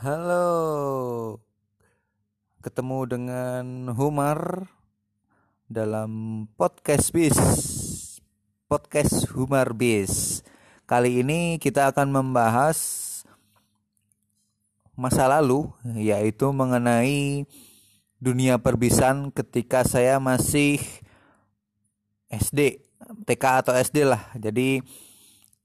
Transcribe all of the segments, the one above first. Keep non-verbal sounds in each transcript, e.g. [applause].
Halo, ketemu dengan Humar dalam podcast bis, podcast Humar bis. Kali ini kita akan membahas masa lalu, yaitu mengenai dunia perbisan ketika saya masih SD, TK atau SD lah. Jadi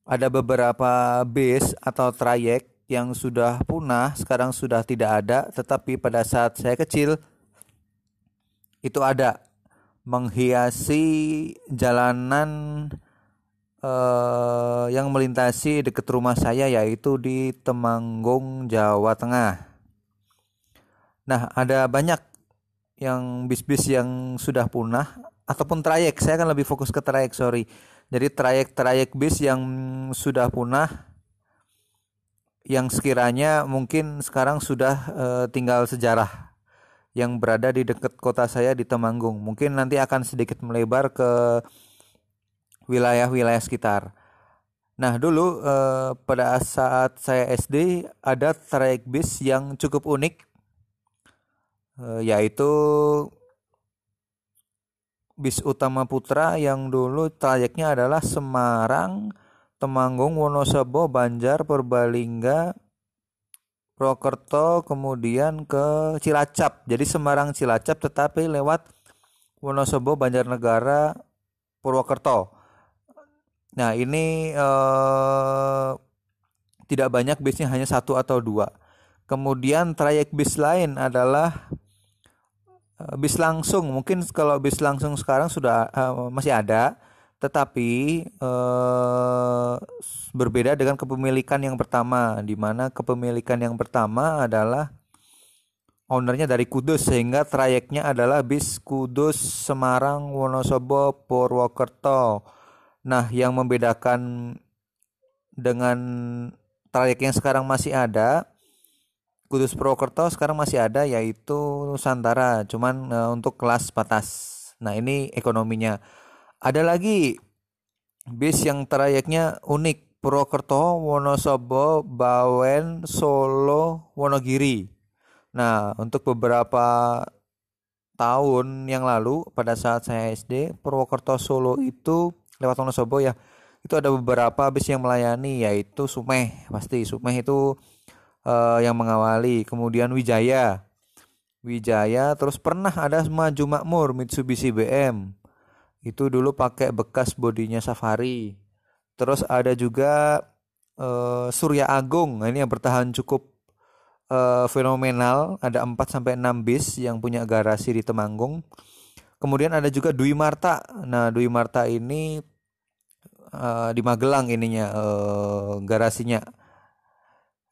ada beberapa bis atau trayek yang sudah punah sekarang sudah tidak ada tetapi pada saat saya kecil itu ada menghiasi jalanan eh, yang melintasi dekat rumah saya yaitu di Temanggung Jawa Tengah. Nah, ada banyak yang bis-bis yang sudah punah ataupun trayek. Saya akan lebih fokus ke trayek, sorry. Jadi trayek-trayek bis yang sudah punah yang sekiranya mungkin sekarang sudah uh, tinggal sejarah yang berada di dekat kota saya di Temanggung. Mungkin nanti akan sedikit melebar ke wilayah-wilayah sekitar. Nah, dulu uh, pada saat saya SD ada trayek bis yang cukup unik uh, yaitu bis utama putra yang dulu trayeknya adalah Semarang Temanggung, Wonosobo, Banjar, Purbalingga, Purwokerto, kemudian ke Cilacap. Jadi Semarang Cilacap tetapi lewat Wonosobo, Banjarnegara, Purwokerto. Nah ini eh, tidak banyak bisnya hanya satu atau dua. Kemudian trayek bis lain adalah eh, bis langsung. Mungkin kalau bis langsung sekarang sudah eh, masih ada tetapi eh, berbeda dengan kepemilikan yang pertama di mana kepemilikan yang pertama adalah ownernya dari Kudus sehingga trayeknya adalah bis Kudus Semarang Wonosobo Purwokerto. Nah yang membedakan dengan trayek yang sekarang masih ada Kudus Purwokerto sekarang masih ada yaitu Nusantara cuman uh, untuk kelas batas. Nah ini ekonominya ada lagi bis yang trayeknya unik Purwokerto, Wonosobo, Bawen, Solo, Wonogiri. Nah, untuk beberapa tahun yang lalu pada saat saya SD, Purwokerto Solo itu lewat Wonosobo ya. Itu ada beberapa bis yang melayani yaitu Sumeh, pasti Sumeh itu uh, yang mengawali, kemudian Wijaya. Wijaya terus pernah ada Maju Makmur Mitsubishi BM itu dulu pakai bekas bodinya Safari. Terus ada juga uh, Surya Agung. Nah, ini yang bertahan cukup uh, fenomenal. Ada 4 sampai 6 bis yang punya garasi di Temanggung. Kemudian ada juga Dwi Marta. Nah Dwi Marta ini uh, di Magelang ininya uh, garasinya.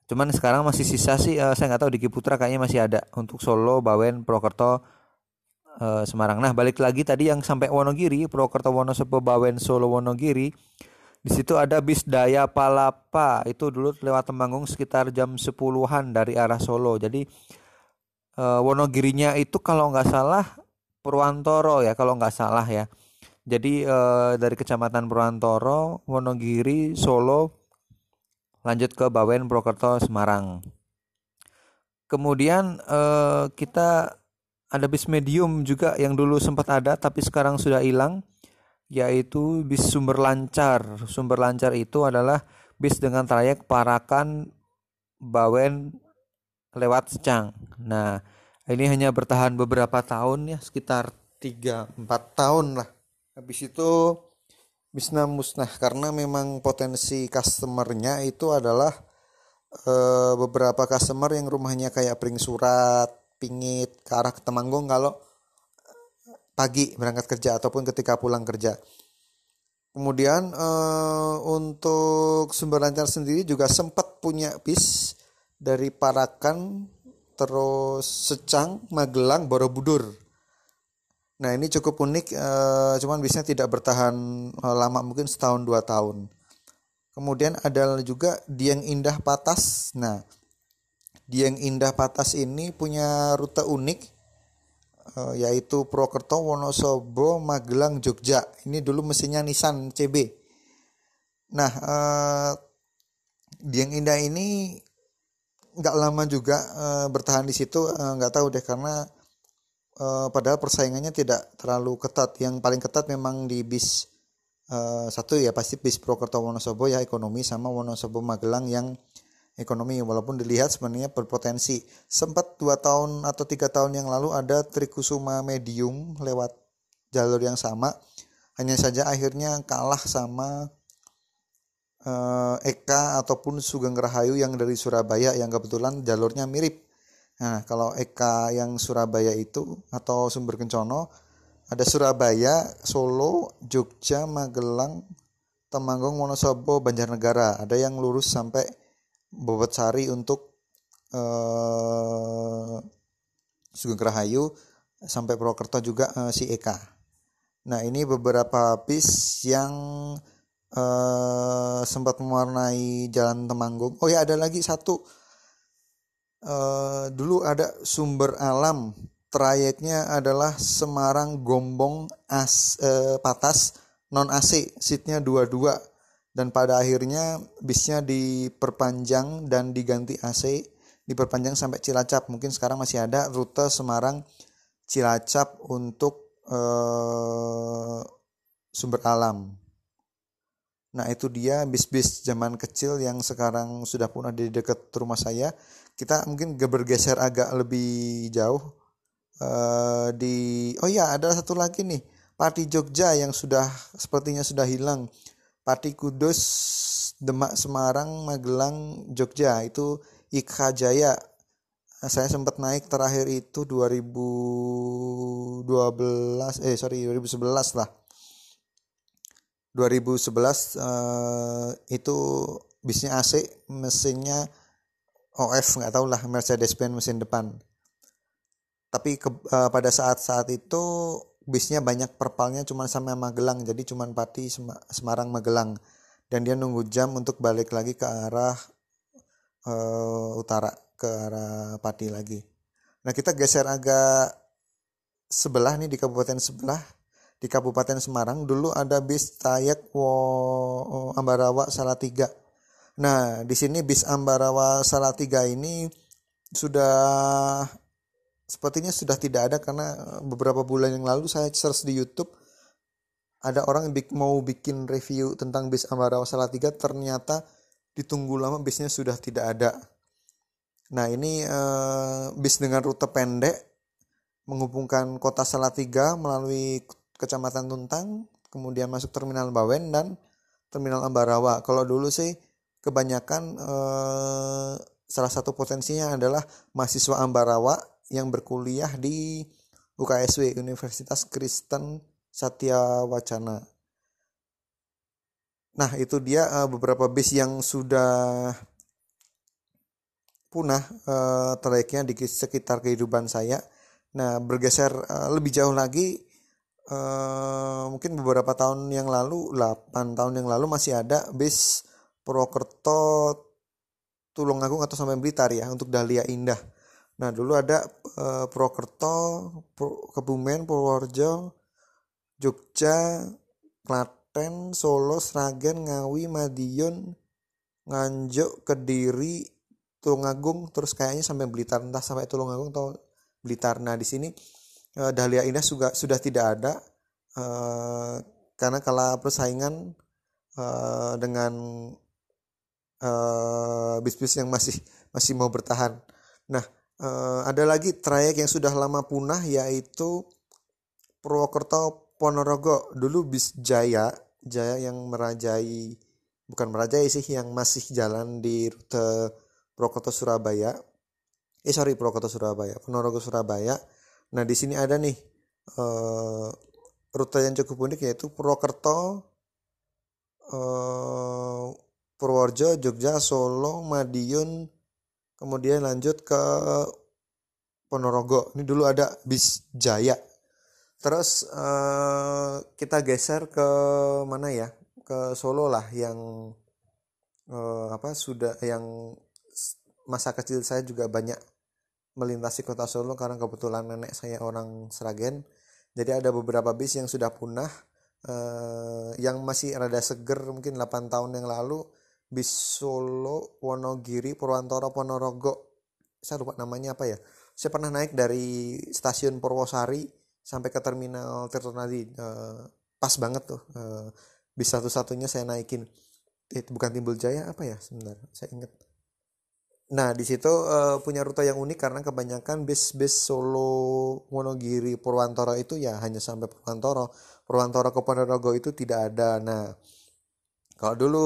Cuman sekarang masih sisa sih uh, saya nggak tahu di Kiputra kayaknya masih ada. Untuk Solo Bawen Purwokerto uh, Semarang. Nah, balik lagi tadi yang sampai Wonogiri, Purwokerto, Wonosobo, Bawen, Solo, Wonogiri. Di situ ada bis Daya Palapa. Itu dulu lewat Temanggung sekitar jam 10-an dari arah Solo. Jadi uh, Wonogirinya itu kalau nggak salah Purwantoro ya, kalau nggak salah ya. Jadi uh, dari Kecamatan Purwantoro, Wonogiri, Solo, lanjut ke Bawen, Purwokerto, Semarang. Kemudian uh, kita ada bis medium juga yang dulu sempat ada tapi sekarang sudah hilang yaitu bis sumber lancar. Sumber lancar itu adalah bis dengan trayek Parakan Bawen lewat Secang. Nah, ini hanya bertahan beberapa tahun ya, sekitar 3 4 tahun lah. Habis itu bisnya musnah karena memang potensi customernya itu adalah e, beberapa customer yang rumahnya kayak pring surat Pingit ke arah Temanggung kalau pagi berangkat kerja ataupun ketika pulang kerja. Kemudian uh, untuk sumber lancar sendiri juga sempat punya bis dari Parakan terus Secang, Magelang, Borobudur. Nah ini cukup unik, uh, cuman bisnya tidak bertahan uh, lama mungkin setahun dua tahun. Kemudian ada juga Dieng Indah Patas. Nah Dieng Indah Patas ini punya rute unik uh, yaitu Purwokerto, Wonosobo, Magelang, Jogja. Ini dulu mesinnya Nissan CB. Nah, uh, Dieng Indah ini nggak lama juga uh, bertahan di situ uh, nggak tahu deh karena uh, padahal persaingannya tidak terlalu ketat yang paling ketat memang di bis satu ya pasti bis Prokerto Wonosobo ya ekonomi sama Wonosobo Magelang yang ekonomi walaupun dilihat sebenarnya berpotensi sempat dua tahun atau tiga tahun yang lalu ada Trikusuma Medium lewat jalur yang sama hanya saja akhirnya kalah sama uh, Eka ataupun Sugeng Rahayu yang dari Surabaya yang kebetulan jalurnya mirip. Nah, kalau Eka yang Surabaya itu atau Sumber Kencono ada Surabaya, Solo, Jogja, Magelang, Temanggung, Wonosobo, Banjarnegara. Ada yang lurus sampai Bobotsari untuk uh, Sugeng Rahayu sampai Purwokerto juga uh, si Eka. Nah, ini beberapa bis yang uh, sempat mewarnai Jalan Temanggung. Oh ya ada lagi satu. Uh, dulu ada sumber alam. Trayeknya adalah Semarang Gombong As uh, Patas non AC, seatnya dua-dua dan pada akhirnya bisnya diperpanjang dan diganti AC, diperpanjang sampai Cilacap. Mungkin sekarang masih ada rute Semarang Cilacap untuk uh, sumber alam. Nah itu dia bis-bis zaman kecil yang sekarang sudah punah di dekat rumah saya. Kita mungkin bergeser agak lebih jauh uh, di oh ya ada satu lagi nih Pati Jogja yang sudah sepertinya sudah hilang. Pati Kudus, Demak, Semarang, Magelang, Jogja. Itu Ika Jaya. Saya sempat naik terakhir itu 2012 eh sorry 2011 lah. 2011 uh, eh, itu bisnya AC mesinnya OF nggak tahu lah Mercedes Benz mesin depan. Tapi ke, uh, pada saat-saat itu bisnya banyak perpalnya cuma sampai Magelang jadi cuma Pati Semarang Magelang. Dan dia nunggu jam untuk balik lagi ke arah uh, utara ke arah Pati lagi. Nah kita geser agak sebelah nih di kabupaten sebelah di Kabupaten Semarang. Dulu ada bis trayek Wo Ambarawa Salatiga. Nah, di sini bis Ambarawa Salatiga ini sudah sepertinya sudah tidak ada karena beberapa bulan yang lalu saya search di YouTube ada orang yang mau bikin review tentang bis Ambarawa Salatiga ternyata ditunggu lama bisnya sudah tidak ada. Nah, ini uh, bis dengan rute pendek menghubungkan kota Salatiga melalui Kecamatan Tuntang, kemudian masuk Terminal Bawen dan Terminal Ambarawa. Kalau dulu sih kebanyakan eh, salah satu potensinya adalah mahasiswa Ambarawa yang berkuliah di UKSW Universitas Kristen Satya Wacana. Nah, itu dia uh, beberapa bis yang sudah punah uh, trayeknya di sekitar kehidupan saya. Nah, bergeser uh, lebih jauh lagi uh, mungkin beberapa tahun yang lalu 8 tahun yang lalu masih ada bis Purwokerto Tulungagung atau sampai Blitar ya untuk Dahlia Indah. Nah dulu ada uh, Purwokerto, Pur Kebumen, Purworejo, Jogja, Klaten, Solo, Sragen, Ngawi, Madiun, Nganjuk, Kediri, Tulungagung, terus kayaknya sampai Blitar entah sampai Tulungagung atau Blitar. Nah di sini uh, Dahlia Indah juga sudah tidak ada uh, karena kala persaingan uh, dengan bis-bis uh, yang masih masih mau bertahan. Nah, uh, ada lagi trayek yang sudah lama punah yaitu Purwokerto Ponorogo. Dulu bis Jaya, Jaya yang merajai bukan merajai sih yang masih jalan di rute Purwokerto Surabaya. Eh sorry Purwokerto Surabaya, Ponorogo Surabaya Nah di sini ada nih uh, rute yang cukup unik yaitu Purwokerto, uh, Purworejo, Jogja, Solo, Madiun, kemudian lanjut ke Ponorogo. Ini dulu ada bis Jaya. Terus uh, kita geser ke mana ya? Ke Solo lah yang uh, apa sudah yang masa kecil saya juga banyak melintasi kota Solo karena kebetulan nenek saya orang Sragen. Jadi ada beberapa bis yang sudah punah eh, yang masih rada seger mungkin 8 tahun yang lalu bis Solo Wonogiri Purwantoro Ponorogo. Saya lupa namanya apa ya. Saya pernah naik dari stasiun Purwosari sampai ke terminal Tirtonadi uh, pas banget tuh. Uh, bis satu-satunya saya naikin. Itu bukan Timbul Jaya apa ya? Sebentar saya ingat. Nah, di situ uh, punya rute yang unik karena kebanyakan bis-bis Solo, Wonogiri, Purwantoro itu ya hanya sampai Purwantoro. Purwantoro ke Ponorogo itu tidak ada. Nah, kalau dulu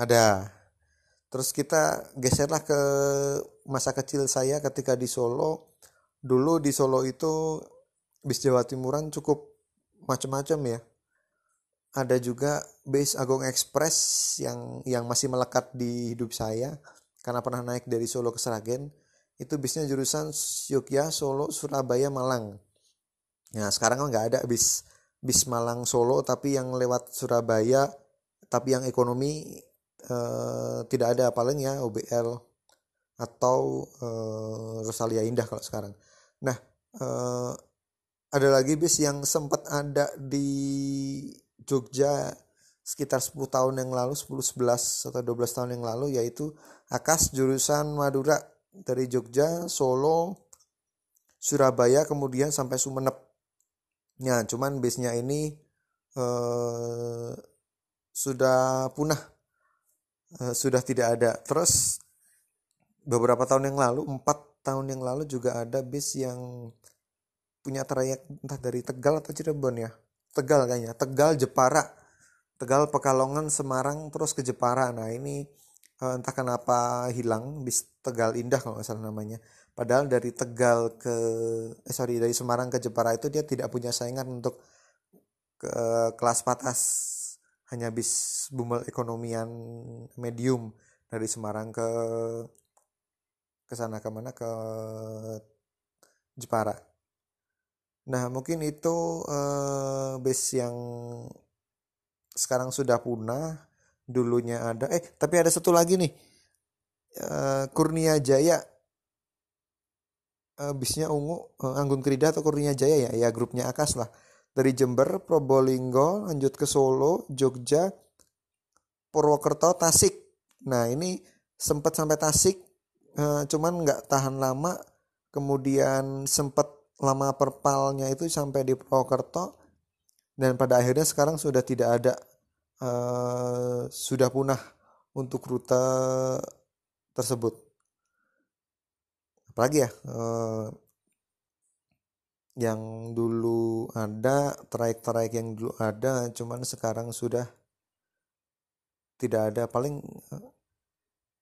ada. Terus kita geserlah ke masa kecil saya ketika di Solo. Dulu di Solo itu bis Jawa Timuran cukup macam-macam ya. Ada juga bis Agung Express yang yang masih melekat di hidup saya karena pernah naik dari Solo ke Seragen itu bisnya jurusan Yogyakarta Solo Surabaya Malang nah sekarang kan nggak ada bis bis Malang Solo tapi yang lewat Surabaya tapi yang ekonomi eh, tidak ada paling ya OBL atau eh, Rosalia Indah kalau sekarang nah eh, ada lagi bis yang sempat ada di Jogja sekitar 10 tahun yang lalu 10 11 atau 12 tahun yang lalu yaitu Akas jurusan Madura dari Jogja, Solo, Surabaya kemudian sampai Sumeneb. Ya, cuman bisnya ini eh, sudah punah. Eh, sudah tidak ada. Terus beberapa tahun yang lalu, empat tahun yang lalu juga ada bis yang punya trayek entah dari Tegal atau Cirebon ya. Tegal kayaknya, Tegal Jepara Tegal, Pekalongan, Semarang, terus ke Jepara. Nah ini uh, entah kenapa hilang bis Tegal Indah kalau nggak salah namanya. Padahal dari Tegal ke eh sorry dari Semarang ke Jepara itu dia tidak punya saingan untuk ke kelas patas hanya bis bumel ekonomian medium dari Semarang ke ke sana ke mana? Ke Jepara. Nah mungkin itu uh, base yang sekarang sudah punah dulunya ada. Eh tapi ada satu lagi nih. Uh, Kurnia Jaya. Uh, bisnya ungu uh, Anggun Krida atau Kurnia Jaya ya? Ya grupnya Akas lah dari Jember Probolinggo lanjut ke Solo Jogja Purwokerto Tasik. Nah ini sempat sampai Tasik uh, cuman nggak tahan lama. Kemudian sempat lama perpalnya itu sampai di Purwokerto. Dan pada akhirnya sekarang sudah tidak ada uh, sudah punah untuk rute tersebut. Apalagi ya uh, yang dulu ada trayek-trayek yang dulu ada cuman sekarang sudah tidak ada paling uh,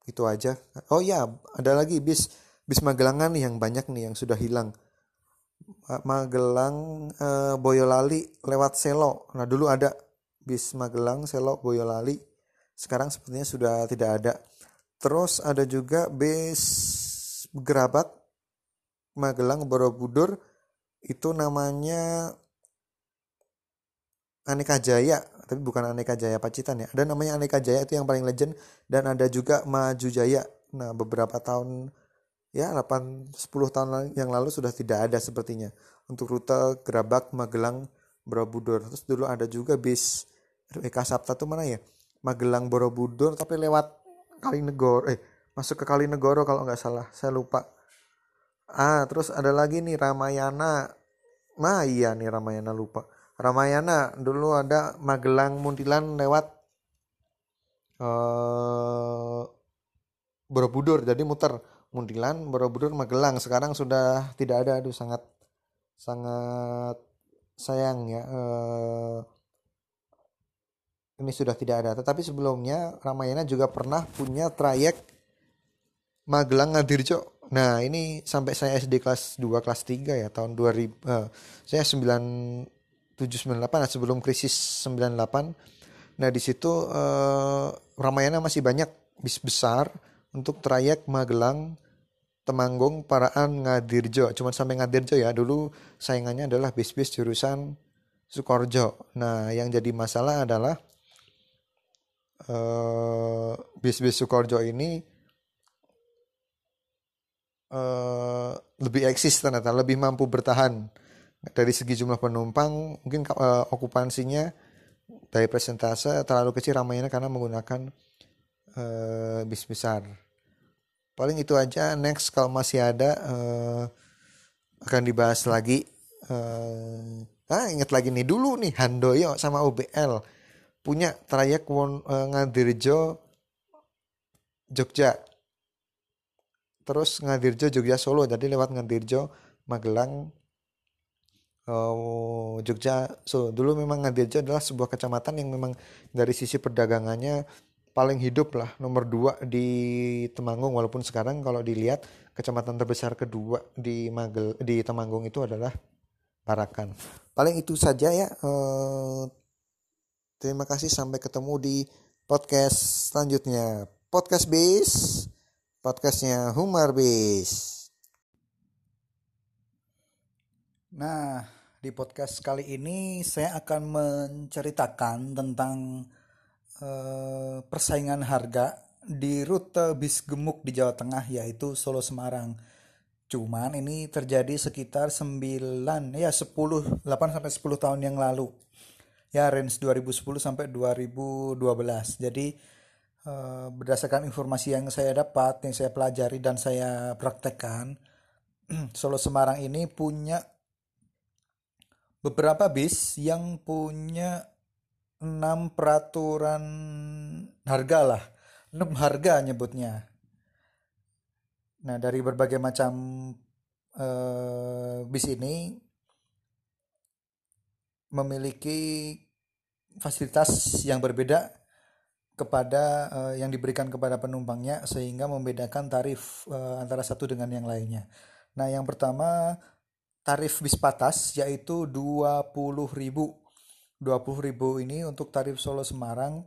itu aja oh ya ada lagi bis bis Magelangan nih yang banyak nih yang sudah hilang Magelang eh, Boyolali lewat Selo. Nah dulu ada bis Magelang Selo Boyolali. Sekarang sepertinya sudah tidak ada. Terus ada juga bis Gerabat Magelang Borobudur itu namanya Aneka Jaya tapi bukan Aneka Jaya Pacitan ya. Ada namanya Aneka Jaya itu yang paling legend dan ada juga Maju Jaya. Nah beberapa tahun ya 8 10 tahun yang lalu sudah tidak ada sepertinya. Untuk rute Gerabak Magelang Borobudur. Terus dulu ada juga bis Eka Sabta tuh mana ya? Magelang Borobudur tapi lewat Kalinegoro eh masuk ke Kalinegoro kalau nggak salah. Saya lupa ah terus ada lagi nih Ramayana nah iya nih Ramayana lupa Ramayana dulu ada Magelang Muntilan lewat uh, Borobudur jadi muter Muntilan, Borobudur, Magelang. Sekarang sudah tidak ada. Aduh sangat sangat sayang ya. Uh, ini sudah tidak ada. Tetapi sebelumnya Ramayana juga pernah punya trayek Magelang Ngadirjo. Nah, ini sampai saya SD kelas 2 kelas 3 ya tahun 2000 uh, eh, saya 9798 nah, sebelum krisis 98. Nah, di situ uh, Ramayana masih banyak bis besar untuk trayek Magelang Temanggung Paraan Ngadirjo cuma sampai Ngadirjo ya dulu saingannya adalah bis-bis jurusan Sukorjo nah yang jadi masalah adalah uh, bis-bis Sukorjo ini uh, lebih eksis ternyata lebih mampu bertahan. Dari segi jumlah penumpang mungkin uh, okupansinya dari presentase terlalu kecil ramainya karena menggunakan uh, bis besar. Paling itu aja next kalau masih ada uh, akan dibahas lagi. Uh, ah ingat lagi nih dulu nih Handoyo sama UBL punya trayek uh, Ngadirjo Jogja terus Ngadirjo Jogja Solo. Jadi lewat Ngadirjo Magelang uh, Jogja so dulu memang Ngadirjo adalah sebuah kecamatan yang memang dari sisi perdagangannya paling hidup lah nomor dua di Temanggung. Walaupun sekarang kalau dilihat kecamatan terbesar kedua di Magel di Temanggung itu adalah Parakan paling itu saja ya uh, terima kasih. Sampai ketemu di podcast selanjutnya. Podcast bis podcastnya Humar bis nah di podcast kali ini saya akan menceritakan tentang uh, persaingan harga di rute bis gemuk di Jawa Tengah yaitu Solo Semarang Cuman ini terjadi sekitar 9 ya 10 8 sampai 10 tahun yang lalu. Ya range 2010 sampai 2012. Jadi eh, berdasarkan informasi yang saya dapat, yang saya pelajari dan saya praktekkan, [clears throat] Solo Semarang ini punya beberapa bis yang punya 6 peraturan harga lah. 6 harga nyebutnya Nah, dari berbagai macam uh, bis ini memiliki fasilitas yang berbeda kepada uh, yang diberikan kepada penumpangnya sehingga membedakan tarif uh, antara satu dengan yang lainnya. Nah, yang pertama tarif bis patas yaitu 20.000. 20.000 ini untuk tarif Solo Semarang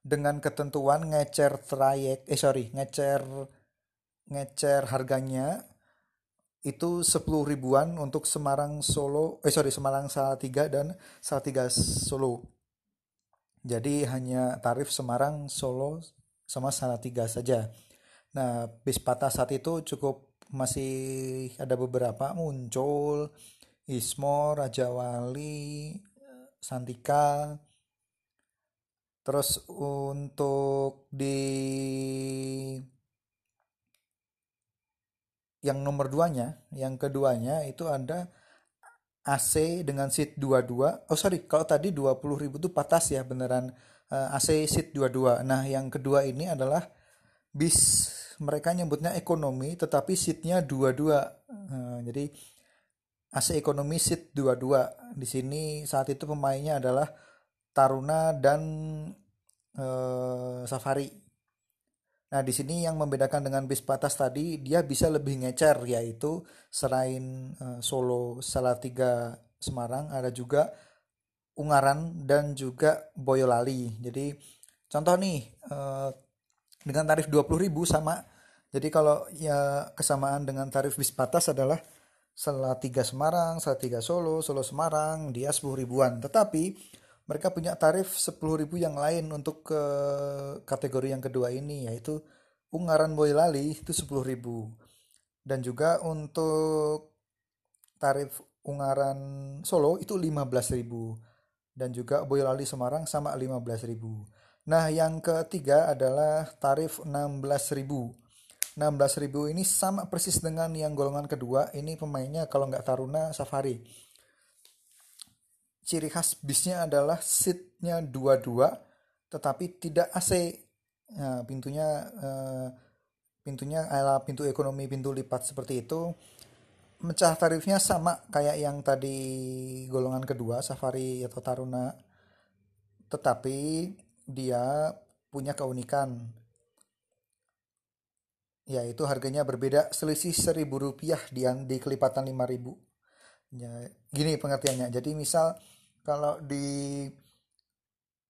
dengan ketentuan ngecer trayek eh sorry ngecer ngecer harganya itu 10 ribuan untuk Semarang Solo eh sorry Semarang Salatiga dan Salatiga Solo jadi hanya tarif Semarang Solo sama Salatiga saja. Nah bis patah saat itu cukup masih ada beberapa muncul Ismo Raja Wali Santika. Terus untuk di yang nomor duanya, yang keduanya itu ada AC dengan seat 22. Oh sorry, kalau tadi 20 ribu itu patas ya beneran uh, eh, AC seat 22. Nah yang kedua ini adalah bis mereka nyebutnya ekonomi tetapi seatnya 22. Uh, jadi AC ekonomi seat 22. Di sini saat itu pemainnya adalah Taruna dan uh, Safari. Nah, di sini yang membedakan dengan bis patas tadi, dia bisa lebih ngecer, yaitu selain uh, Solo, Salatiga, Semarang, ada juga Ungaran dan juga Boyolali. Jadi, contoh nih, uh, dengan tarif 20.000 sama. Jadi kalau ya kesamaan dengan tarif bis patas adalah Salatiga Semarang, Salatiga Solo, Solo Semarang, dia 10 ribuan. Tetapi mereka punya tarif 10.000 yang lain untuk ke kategori yang kedua ini yaitu Ungaran Boyolali itu 10.000 dan juga untuk tarif Ungaran Solo itu 15.000 dan juga Boyolali Semarang sama 15.000. Nah, yang ketiga adalah tarif 16.000. 16.000 ini sama persis dengan yang golongan kedua. Ini pemainnya kalau nggak Taruna Safari ciri khas bisnya adalah seatnya dua-dua tetapi tidak AC nah, pintunya uh, pintunya ala pintu ekonomi pintu lipat seperti itu. Mecah tarifnya sama kayak yang tadi golongan kedua Safari atau Taruna. Tetapi dia punya keunikan yaitu harganya berbeda selisih seribu rupiah di, di kelipatan lima ribu. Ya, gini pengertiannya. Jadi misal kalau di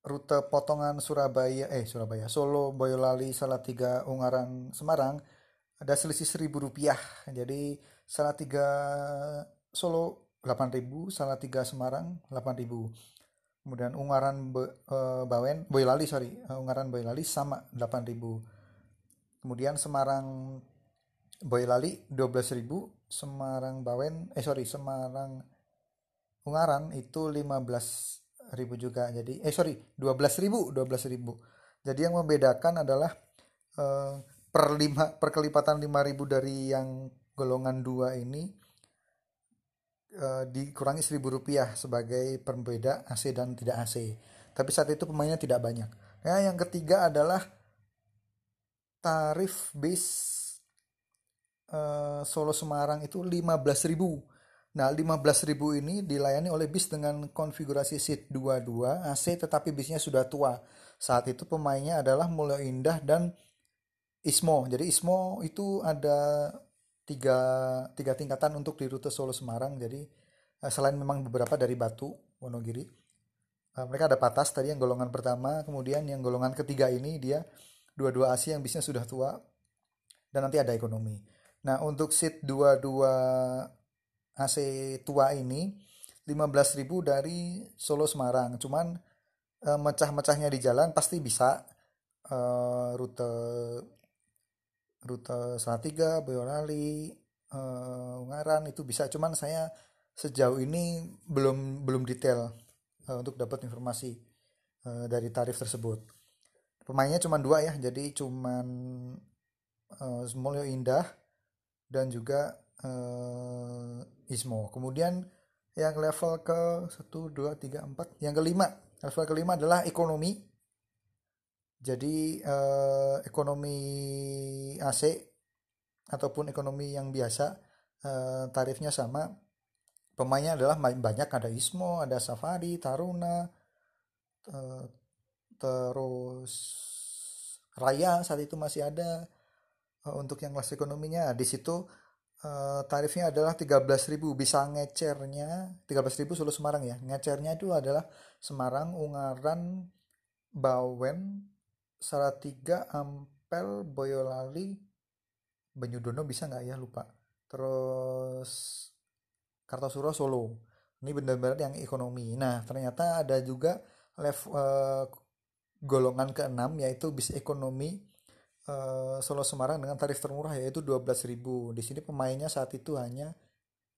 rute potongan Surabaya eh Surabaya Solo Boyolali Salatiga Ungaran Semarang ada selisih seribu rupiah. Jadi Salatiga Solo 8000 Salatiga Semarang 8000 kemudian Ungaran Be, e, Bawen Boyolali sorry uh, Ungaran Boyolali sama 8000 kemudian Semarang Boyolali 12000 Semarang Bawen eh sorry Semarang Ungaran itu 15.000 juga. Jadi eh sorry, 12.000, 12.000. Jadi yang membedakan adalah eh, per lima perkelipatan 5000 dari yang golongan 2 ini eh, dikurangi 1000 rupiah sebagai pembeda AC dan tidak AC. Tapi saat itu pemainnya tidak banyak. Nah, yang ketiga adalah tarif bis eh, Solo Semarang itu 15.000. Nah, 15.000 ini dilayani oleh bis dengan konfigurasi seat 22 AC tetapi bisnya sudah tua. Saat itu pemainnya adalah Mulyo Indah dan Ismo. Jadi Ismo itu ada tiga, tiga tingkatan untuk di rute Solo Semarang. Jadi eh, selain memang beberapa dari Batu, Wonogiri, eh, mereka ada patas tadi yang golongan pertama, kemudian yang golongan ketiga ini dia dua-dua AC yang bisnya sudah tua dan nanti ada ekonomi. Nah, untuk seat 22 AC tua ini 15.000 dari Solo Semarang. Cuman e, mecah-mecahnya di jalan pasti bisa e, rute rute Salatiga, Boyolali, e, Ungaran itu bisa. Cuman saya sejauh ini belum belum detail e, untuk dapat informasi e, dari tarif tersebut. Pemainnya cuma dua ya, jadi cuman e, Mulyo Indah dan juga uh, Ismo. Kemudian yang level ke 1 2 3 4 yang kelima, level kelima adalah ekonomi. Jadi uh, ekonomi AC ataupun ekonomi yang biasa uh, tarifnya sama. Pemainnya adalah banyak ada Ismo, ada Safari, Taruna, uh, terus Raya saat itu masih ada uh, untuk yang kelas ekonominya di situ uh, tarifnya adalah 13.000 bisa ngecernya 13.000 Solo Semarang ya. Ngecernya itu adalah Semarang Ungaran Bawen Salatiga Ampel Boyolali Banyudono bisa nggak ya? Lupa. Terus Kartosuro Solo. Ini benar-benar yang ekonomi. Nah ternyata ada juga level uh, golongan keenam yaitu bis ekonomi uh, Solo Semarang dengan tarif termurah yaitu 12.000. Di sini pemainnya saat itu hanya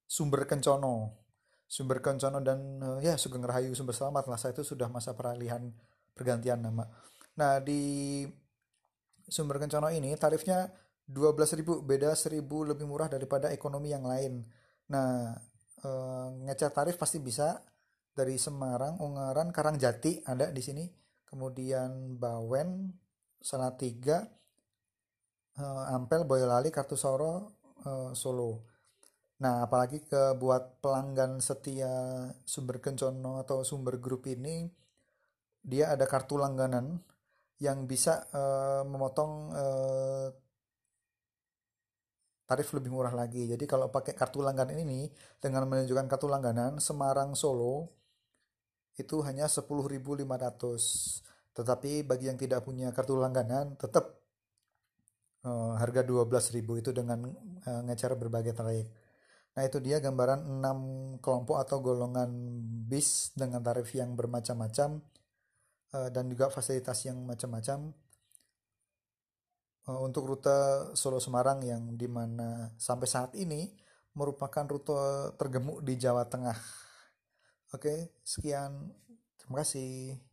Sumber Kencono. Sumber Kencono dan uh, ya Sugeng Rahayu Sumber Selamat lah. Saat itu sudah masa peralihan pergantian nama. Nah, di Sumber Kencono ini tarifnya 12.000, beda 1.000 lebih murah daripada ekonomi yang lain. Nah, uh, tarif pasti bisa dari Semarang, Ungaran, Karangjati ada di sini. Kemudian Bawen, Salatiga, uh, Ampel, Boyolali, Kartusoro, uh, Solo. Nah, apalagi ke buat pelanggan setia sumber kencono atau sumber grup ini, dia ada kartu langganan yang bisa uh, memotong uh, tarif lebih murah lagi. Jadi kalau pakai kartu langganan ini dengan menunjukkan kartu langganan Semarang Solo itu hanya 10.500. Tetapi bagi yang tidak punya kartu langganan tetap uh, harga 12.000 itu dengan uh, ngecer berbagai trayek. Nah, itu dia gambaran 6 kelompok atau golongan bis dengan tarif yang bermacam-macam uh, dan juga fasilitas yang macam-macam uh, untuk rute Solo Semarang yang di mana sampai saat ini merupakan rute tergemuk di Jawa Tengah. Oke, sekian. Terima kasih.